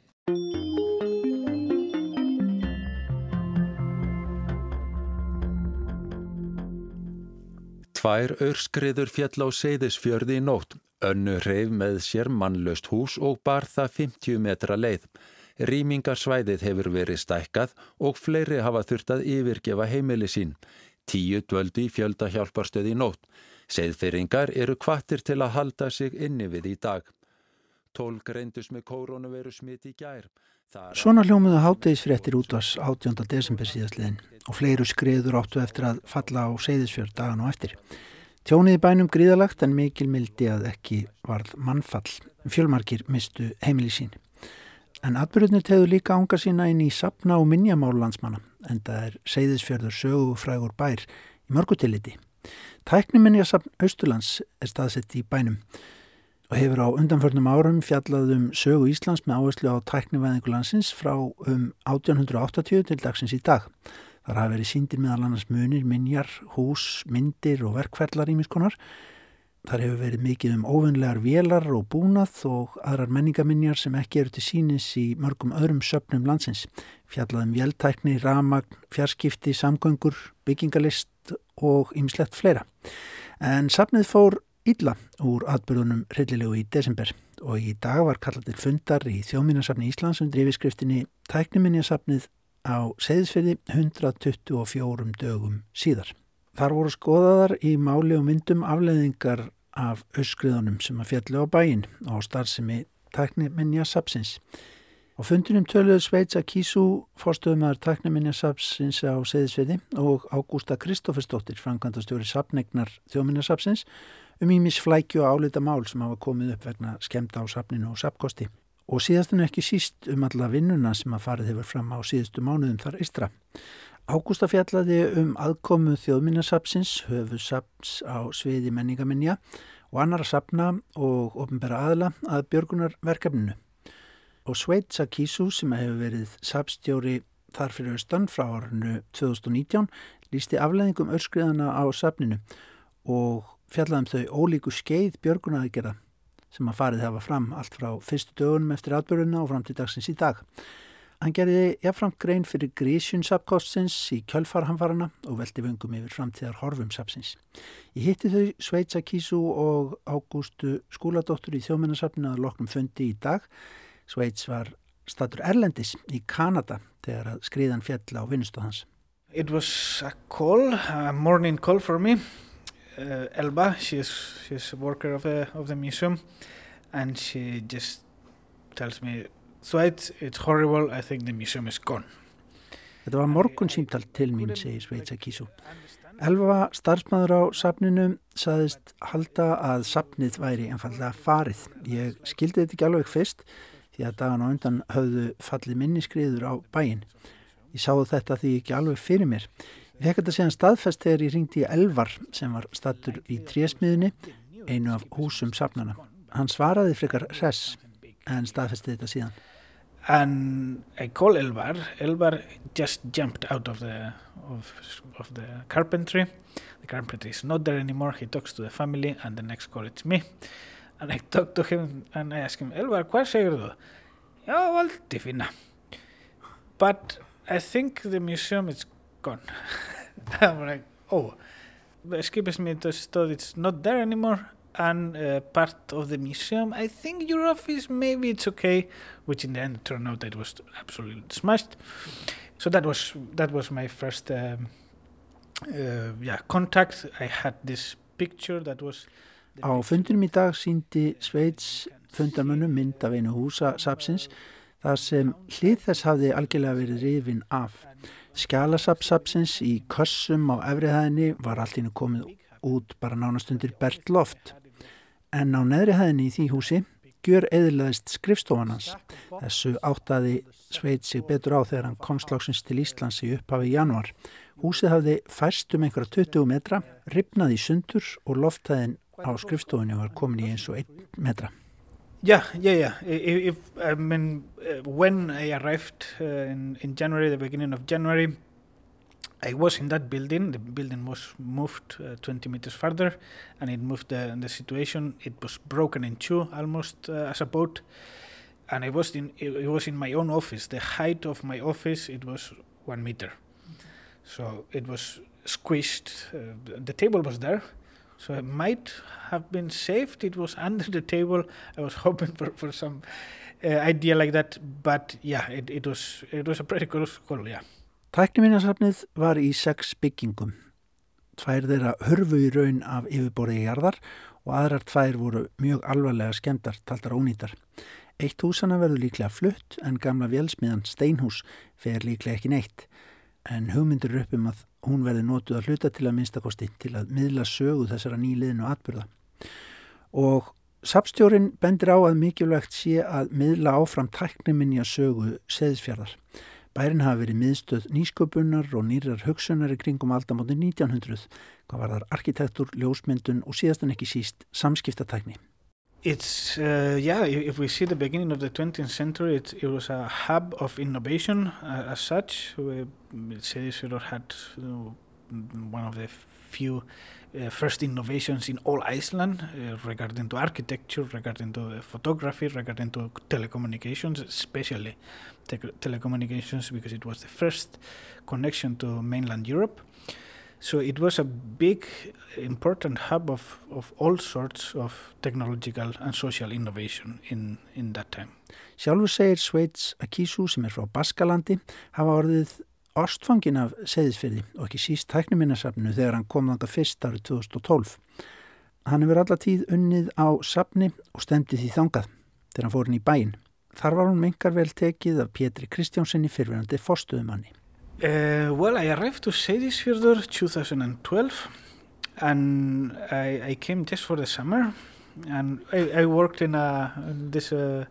Tvær örskriður fjall á seyðisfjörði í nótt. Önnu hreif með sér mannlaust hús og bar það 50 metra leið. Rýmingarsvæðið hefur verið stækkað og fleiri hafa þurft að yfirgefa heimili sín. Tíu dvöldi í fjölda hjálparstöði í nótt. Seyðfyrringar eru kvattir til að halda sig inni við í dag. Tól greindus með koronaviru smitt í gær. Svona hljómuðu hátegisfréttir útvars 18. desember síðastliðin og fleiru skriður áttu eftir að falla á seyðisfjörð dagan og eftir. Tjónið í bænum gríðalagt en mikil mildi að ekki varð mannfall. Fjölmarkir mistu heimili sín. En atbyrðunir tegðu líka ánga sína inn í sapna og minjamál landsmanna en það er seyðisfjörður sögufrægur bær í mörgutilliti. Tækniminjasapn Austurlands er staðsett í bænum og hefur á undanförnum árum fjallað um sögu Íslands með áherslu á tæknivæðingu landsins frá um 1880 til dagsins í dag. Þar hafa verið síndir meðal annars munir, minjar, hús, myndir og verkferðlar ímiskonar. Þar hefur verið mikið um óvinnlegar vélar og búnað og aðrar menningaminjar sem ekki eru til sínis í mörgum öðrum söpnum landsins. Fjallað um véltækni, ramagn, fjarskipti, samgöngur, byggingalist og ýmislegt fleira. En sapnið fór illa úr atbyrðunum hryllilegu í desember og í dag var kallað til fundar í þjóminasafni Íslands undir yfirskriftinni Tækniminjasafnið á Seyðisferði 124 dögum síðar. Þar voru skoðaðar í máli og myndum afleðingar af öskriðunum sem að fjallu á bæin og starfsemi Tækniminjasafsins. Á fundunum töluðu Sveits að kísu fórstöðumæður Tækniminjasafsins á Seyðisferði og Ágústa Kristófersdóttir, framkvæmdastjóri safnegnar þjóminasafsins um ímis flækju og álita mál sem hafa komið upp vegna skemta á safninu og sapkosti. Og síðastinu ekki síst um alla vinnuna sem að farið hefur fram á síðustu mánuðum þar eistra. Ágústa fjallaði um aðkomu þjóðminnasapsins, höfu saps á sviði menningaminja og annara sapna og ofnbæra aðla að björgunar verkefninu. Og Sveit Sakísu sem hefur verið sapstjóri þar fyrir austan frá árinu 2019 lísti afleðingum örskriðana á sapninu og fjallaðum þau ólíku skeið björgunaraðgerða sem að farið hafa fram allt frá fyrstu dögunum eftir atbyrjuna og fram til dagsins í dag. Hann gerði jafnframt grein fyrir grísjun sapkostsins í kjölfarhamfarana og veldi vöngum yfir framtíðar horfum sapsins. Ég hitti þau Sveitsa Kísu og Ágústu skúladóttur í þjóminnarsapninu að loknum fundi í dag. Sveits var statur Erlendis í Kanada þegar að skriðan fjall á vinnustu hans. It was a call, a morning call for me. Uh, Elba, she's she's a worker of the of the museum, and she just tells me, "Sweit, it's horrible. I think the museum is gone." Þetta var morgun símtal til mín, segir Sveitsa Kísu. Elva starfsmæður á safninu saðist halda að safnið væri einfallega farið. Ég skildi þetta ekki alveg fyrst því að dagan á undan höfðu fallið minniskriður á bæin. Ég sá þetta því ekki alveg fyrir mér. Ég fekk þetta síðan staðfest þegar ég ringdi í Elvar sem var stattur í trésmiðinni, einu af húsum safnana. Hann svaraði frekar res en staðfesti þetta síðan. And I call Elvar. Elvar just jumped out of the of, of the carpentry. The carpentry is not there anymore. He talks to the family, and the next call it's me. And I talk to him and I ask him, Elvar, hvað segir þú? Já, valdi fína. But I think the museum is gone. I'm like, oh, the just thought it's not there anymore. And uh, part of the museum, I think your office, maybe it's okay, which in the end turned out that it was absolutely smashed. So that was that was my first um, uh, yeah contact. I had this picture that was Á fundinum í dag síndi Sveits fundarmönnum mynd af einu húsa sapsins þar sem hlið þess hafði algjörlega verið rifin af. Skjálasapsapsins í kössum á efrihæðinni var allt innu komið út bara nánast undir bert loft. En á neðrihæðinni í því húsi gjör eðlaðist skrifstofanans. Þessu áttaði Sveit sig betur á þegar hann kom slagsins til Íslands í upphafi í januar. Húsið hafði færst um einhverja 20 metra, ripnaði í sundur og lofthæðin á skrifstofunni var komin í eins og 1 metra. Yeah, yeah, yeah. If I mean, uh, when I arrived uh, in in January, the beginning of January, I was in that building. The building was moved uh, 20 meters further, and it moved the, the situation. It was broken in two almost uh, as a boat, and I was in. It, was in my own office. The height of my office it was one meter, so it was squished. Uh, the- the table was there, so it might have been saved. It was under the table. I was hoping for for some uh, idea like that, but yeah, it, it was it was a pretty close call. Yeah. Tækniminjasafnið var í sex byggingum. Tvær þeirra hörfu í raun af yfirborði jarðar og aðrar tvær voru mjög alvarlega skemmtar, taldar ónýtar. Eitt húsana verður líklega flutt en gamla vélsmiðan Steinhús fer líklega ekki neitt. En hugmyndir eru upp um að hún verði notuð að hluta til að minnstakosti til að miðla sögu þessara nýliðinu atbyrða. Og sapstjórin bendir á að mikilvægt sé að miðla áfram tækniminja sögu seðisfjörðar. Bærin hafa verið miðstöð nýsköpunar og nýrar hugsunar í kringum aldamóti 1900, hvað var þar arkitektur, ljósmyndun og síðast en ekki síst samskiptatækni. It's uh, yeah. If we see the beginning of the 20th century, it, it was a hub of innovation uh, as such. Seyðisfjörður had you know, m- one of the few uh, first innovations in all Iceland uh, regarding to architecture, regarding to uh, photography, regarding to telecommunications, especially te- telecommunications, because it was the first connection to mainland Europe. So it was a big, important hub of, of all sorts of technological and social innovation in, in that time. Sjálfur segir Sveits Akísú sem er frá Baskalandi hafa orðið ástfangin af seðisfyrði og ekki síst tæknuminnasafnu þegar hann kom þangað fyrst árið 2012. Hann hefur alla tíð unnið á safni og stemdi því þangað þegar hann fór inn í bæinn. Þar var hún mengar vel tekið af Pétri Kristjánssoni fyrfirandi fostuðumanni. Uh, well, I arrived to Seyðisfjörður 2012 and I, I came just for the summer and I, I worked in a this uh,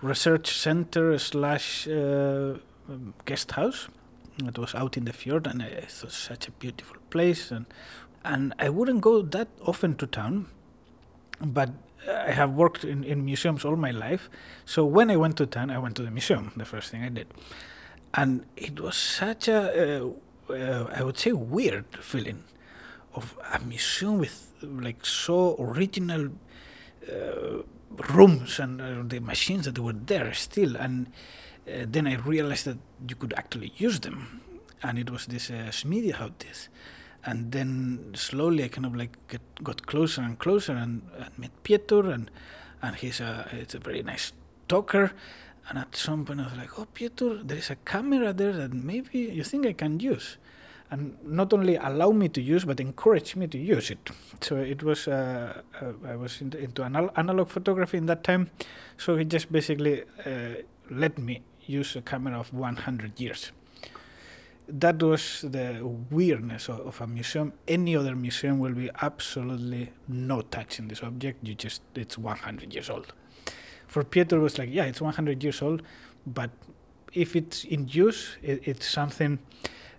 research center slash uh, guest house. It was out in the fjord and I thought such a beautiful place and and I wouldn't go that often to town but I have worked in, in museums all my life. So when I went to town I went to the museum the first thing I did. And it was such a uh, uh, I would say weird feeling of a museum with like so original uh, rooms and uh, the machines that were there still. And uh, then I realized that you could actually use them. And it was this uh, Smíðihátið and then slowly I kind of like get, got closer and closer and, and met Pétur and and he's a it's a very nice talker. And at some point I was like oh Pétur there is a camera there that maybe you think I can use. And not only allow me to use but encourage me to use it. So it was uh, uh, I was into, into anal- analog photography in that time. So he just basically uh, let me use a camera of 100 years that was the weirdness of, of a museum any other museum will be absolutely no touching this object. You just it's 100 years old. For Pietro it was like yeah it's 100 years old but if it's in use it, it's something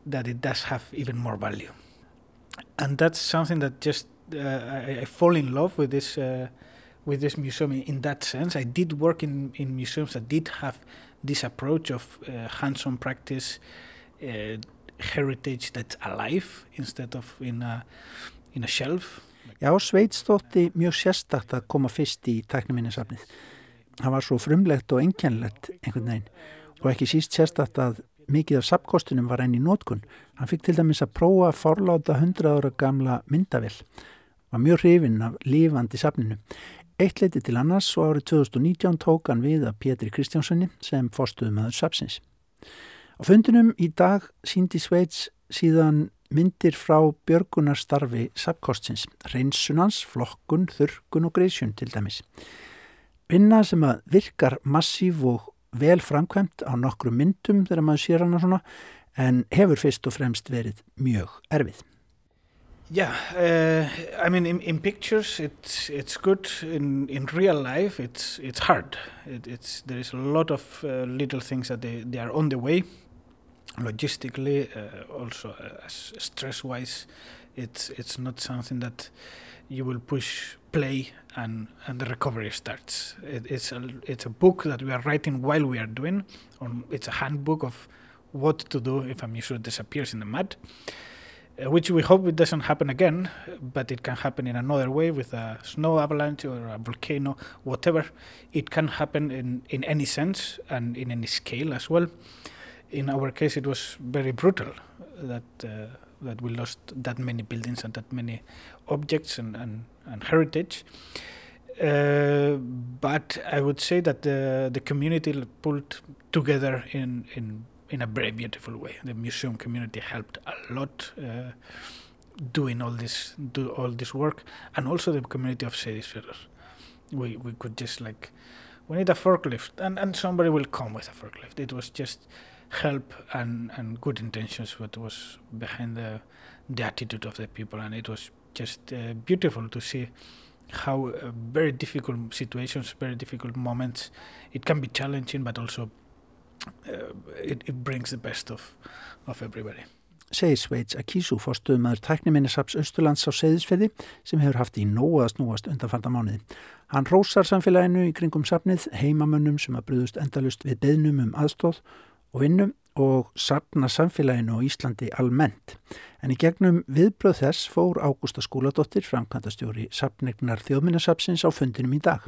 that it does have even more value. And that's something that just uh, I, I fall in love with this uh, with this museum in, that sense. I did work in, in museums that did have this approach of uh, hands-on practice heritage that's alive instead of in a, in a shelf Já, Sveits þótti mjög sérstakt að koma fyrst í tæknuminnasafnið. Það var svo frumlegt og einkennlegt einhvern veginn og ekki síst sérstakt að mikið af sapkostunum var enn í nótkun. Hann fikk til dæmis að prófa að forláta 100 ára gamla myndavill. Var mjög hrifinn af lifandi safninu. Eitt leiti til annars og árið 2019 tók hann við að Pétri Kristjánssoni sem forstuðum aður sapsins. Á fundinum í dag síndi Sveits síðan myndir frá björgunarstarfi sapkostsins, reynsunans, flokkun, þurrkun og greiðsjun til dæmis. Vinna sem að virkar massív og vel framkvæmt á nokkru myndum þegar maður sér hana svona en hefur fyrst og fremst verið mjög erfið. Yeah, uh, I mean, in, in pictures, it's it's good. In in real life, it's it's hard. It, it's there is a lot of uh, little things that they, they are on the way. Logistically, uh, also uh, stress wise, it's it's not something that you will push play and and the recovery starts. It, it's a it's a book that we are writing while we are doing. Or it's a handbook of what to do if a museum disappears in the mud, uh, which we hope it doesn't happen again, but it can happen in another way with a snow avalanche or a volcano, whatever. It can happen in, in any sense and in any scale as well. In our case, it was very brutal that uh, that we lost that many buildings and that many objects and, and, and heritage. Uh, but I would say that the the community pulled together in in in a very beautiful way. The museum community helped a lot uh, doing all this do all this work, and also the community of Seyðisfjörður. We we could just like we need a forklift, and and somebody will come with a forklift. It was just help and and good intentions what was behind the the attitude of the people, and it was just uh, beautiful to see how uh, very difficult situations, very difficult moments, it can be challenging, but also uh, it, it brings the best of, of everybody. segir Sveits Akísu fórstuðumæður tækniminnisaps Östurlands á Seyðisfyrði sem hefur haft í nógu að snúast undanfarta mánuði. Hann rósar samfélaginu í kringum sapnið heimamönnum sem að brúðust endalust við beðnum um aðstóð og vinnum og sapna samfélaginu á Íslandi almennt. En í gegnum viðbröð þess fór Ágústa Skúladóttir, framkvæmdastjóri sapnegnar þjóðminnasapsins á fundinum í dag.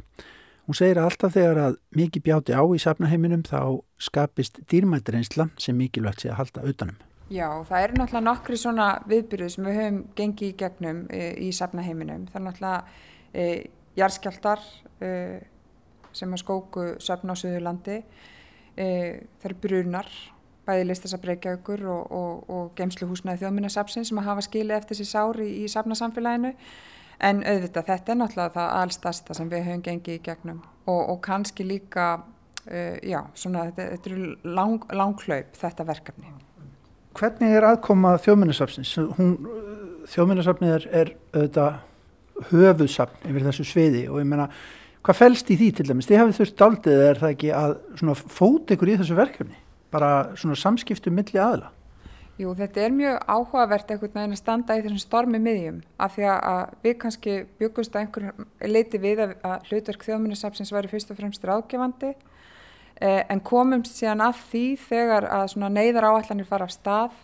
Hún segir að alltaf þegar að mikið bjáti á í sapnaheiminum þá skapist dýrmættreynsla sem mikilvægt sé að halda utanum. Já, það eru náttúrulega nokkri svona viðbyrðu sem við höfum gengið í gegnum e, í safnaheiminum. Það er náttúrulega e, jarðskjaldar e, sem að skóku söfn á Suðurlandi. E, eru brunar, bæði listasafn Reykjavíkur og, og, og geimsluhúsnaði þjóðminnasafsin sem að hafa skilið eftir sér sári í, í safnasamfélaginu. En auðvitað, þetta er náttúrulega það allstasta sem við höfum gengið í gegnum og, og kannski líka, uh, já, svona, þetta, þetta eru lang, langklaup, þetta verkefni. Hvernig er aðkoma þjóðminnasafsins? Hún, þjóðminnasafnið er, er auðvitað höfuðsafn yfir þessu sviði og ég meina, hvað fælst í því til dæmis? Þið hafið þurft daldið er það ekki að fóta ykkur í þessu verkefni? Bara svona samskiptu milli aðla? Jú, þetta er mjög áhugavert einhvern veginn að standa í þessum stormi miðjum af því að við kannski byggumst að einhverjum leiti við að, að hlutverk þjóðminnisapsins væri fyrst og fremst ráðgefandi eh, en komum síðan að því þegar að neyðar áallanir fara af stað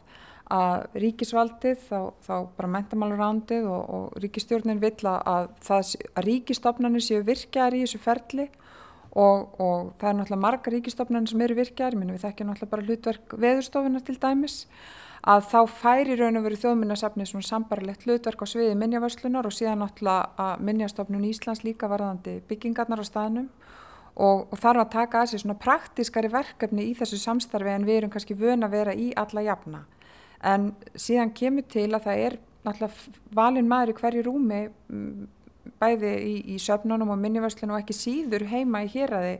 að ríkisvaldið, þá, þá bara mentamálarándið og, og ríkistjórnin vill að, að, að ríkistofnanir séu virkjaðar í þessu ferli og, og það er náttúrulega marga ríkistofnanir sem eru virkjaðar, minnum við þekkja náttúrulega bara hlutverk veðurstofunar til dæmis, að þá færi raun og veru þjóðminnasafnið svona sambarlegt hlutverk á sviði minnjavörslunar og síðan náttúrulega að minnjastofnun Íslands líka varðandi byggingarnar á staðnum og, og þarf að taka að sér svona praktískari verkefni í þessu samstarfi en við erum kannski vön að vera í alla jafna. En síðan kemur til að það er náttúrulega valin maður í hverju rúmi mm, bæði í, í söfnunum og minnivörslunum og ekki síður heima í héræði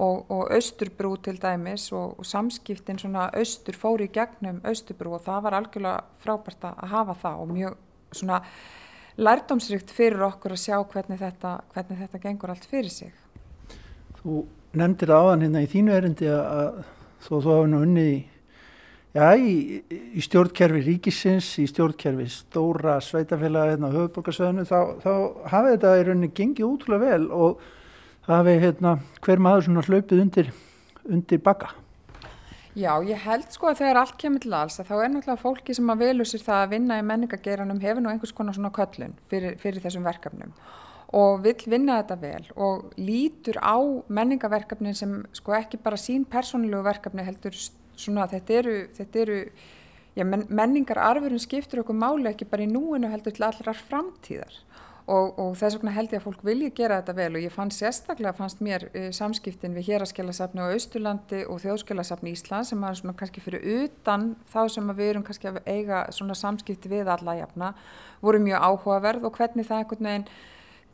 og, og austurbrú til dæmis og, og samskiptin svona austur fóri í gegnum austurbrú og það var algjörlega frábært að hafa það og mjög svona lærdómsrikt fyrir okkur að sjá hvernig þetta, hvernig þetta gengur allt fyrir sig. Þú nefndir áðan hérna í þínu erindi að þó þú hafa nú unnið í, já, í, í stjórnkerfi ríkisins, í stjórnkerfi stóra sveitafélaga hérna á höfuborgarsveðinu, þá, þá hafi þetta í rauninni gengið útrúlega vel og hafi hérna hver maður svona hlaupið undir, undir baka. Já, ég held sko að þegar allt kemur til alls að þá er náttúrulega fólki sem að velur sér það að vinna í menningageiranum hefur nú einhvers konar svona köllun fyrir, fyrir þessum verkefnum og vill vinna þetta vel og lítur á menningaverkefnin sem sko ekki bara sín persónulegu verkefni heldur svona þetta eru, þetta eru já, men, menningararfurinn skiptur okkur máli ekki bara í núinu heldur til allrar framtíðar. Og, og þess vegna held ég að fólk vilji gera þetta vel og ég fann sérstaklega, fannst mér uh, samskiptin við héraskjálasafni á Austurlandi og þjóðskjálasafni Ísland sem var svona kannski fyrir utan þá sem við erum kannski að eiga svona samskipti við alla jafna voru mjög áhugaverð og hvernig það einhvern veginn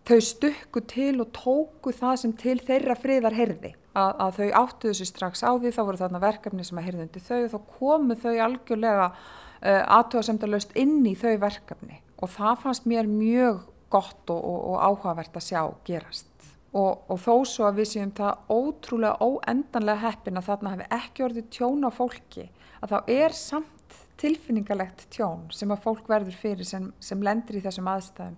þau stukku til og tóku það sem til þeirra friðar herði að, að þau áttu þessu strax á því þá voru þarna verkefni sem að herði undir þau og þá komu þau algjörlega uh, aðtóðasemdalaust inn í þau verkefni. Og það fannst mér mjög gott og, og, og áhugavert að sjá gerast. Og, og þó svo að við séum það ótrúlega óendanlega heppin að þarna hefði ekki orðið tjón á fólki að þá er samt tilfinningalegt tjón sem að fólk verður fyrir sem, sem lendir í þessum aðstæðum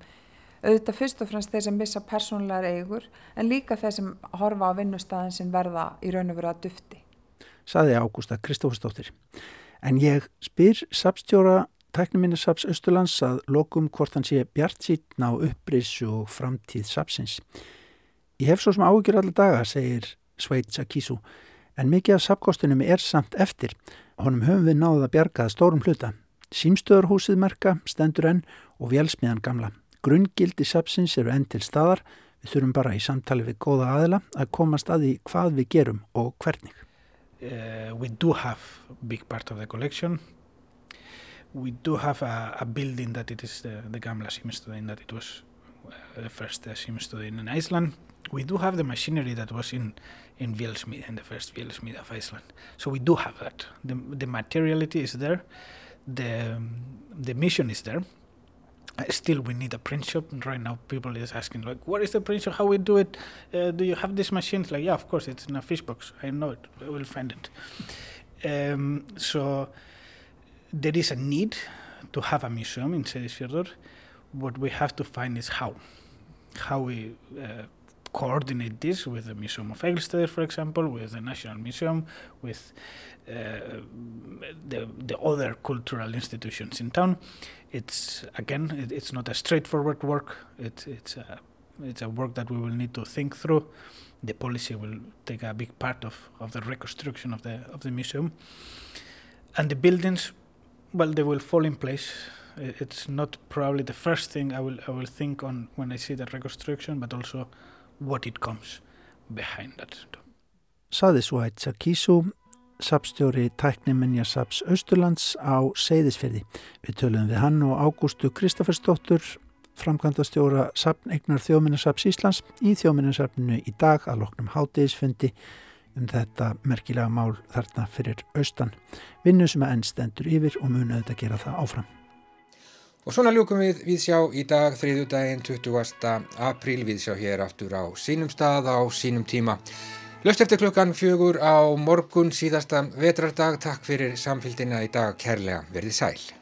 auðvitað fyrst og fremst þeir sem missa persónulegar eigur en líka þeir sem horfa á vinnustæðin sem verða í raun og veru að dufti. saði Ágústa Kristófusdóttir. En ég spyr sapstjóra tæknuminnasaps Östurlands að lokum hvort hann sé bjart sítn á upprissu og framtíð sapsins. Ég hef svo sem ágjur alla daga, segir Sveit Sakísu, en mikið af sapkostunum er samt eftir. Honum höfum við náðið að bjargaða stórum hluta. Símstöðarhúsið merka, stendur enn og vélsmiðan gamla. Grunngildi sapsins eru enn til staðar. Við þurfum bara í samtali við góða aðila að komast að því hvað við gerum og hvernig. Uh, we do have a big part of the collection. We do have a, a building that it is the, the Gamla Símstöðin that it was uh, the first uh, Símstöðin in Iceland. We do have the machinery that was in in Vélsmið, in the first Vélsmið of Iceland. So we do have that. The, the materiality is there. The, the mission is there. Still, we need a print shop. Right now, people is asking like, "What is the print shop? How we do it? Uh, do you have these machines like, yeah, of course, it's in a fish box. I know it. we will find it. Um, so there is a need to have a museum in Seyðisfjörður. What we have to find is how, how we uh, coordinate this with the Museum of Egilstaðir, for example, with the National Museum, with uh, the, the other cultural institutions in town. It's again, it, it's not a straightforward work. It's it's a it's a work that we will need to think through. The policy will take a big part of, of the reconstruction of the of the museum, and the buildings, well, they will fall in place. It's not probably the first thing I will I will think on when I see the reconstruction, but also what it comes behind that. Saði Sveit Sakísu, sapstjóri tækniminja saps Östurlands á Seyðisfyrði. Við töluðum við hann og Ágústu Kristoffersdóttur, framkvæmdastjóra sapneignar þjóminnasaps Íslands í þjóminnasapninu í dag að loknum hátegisfundi um þetta merkilega mál þarna fyrir austan. Vinnu sem að enn stendur yfir og munu þetta gera það áfram. Og svona ljúkum við viðsjá í dag, þriðjudaginn 20. apríl, viðsjá hér aftur á sínum stað á sínum tíma. Löst eftir klukkan fjögur á morgun síðasta vetrardag. Takk fyrir samfélgina í dag kærlega. Verðið sæl.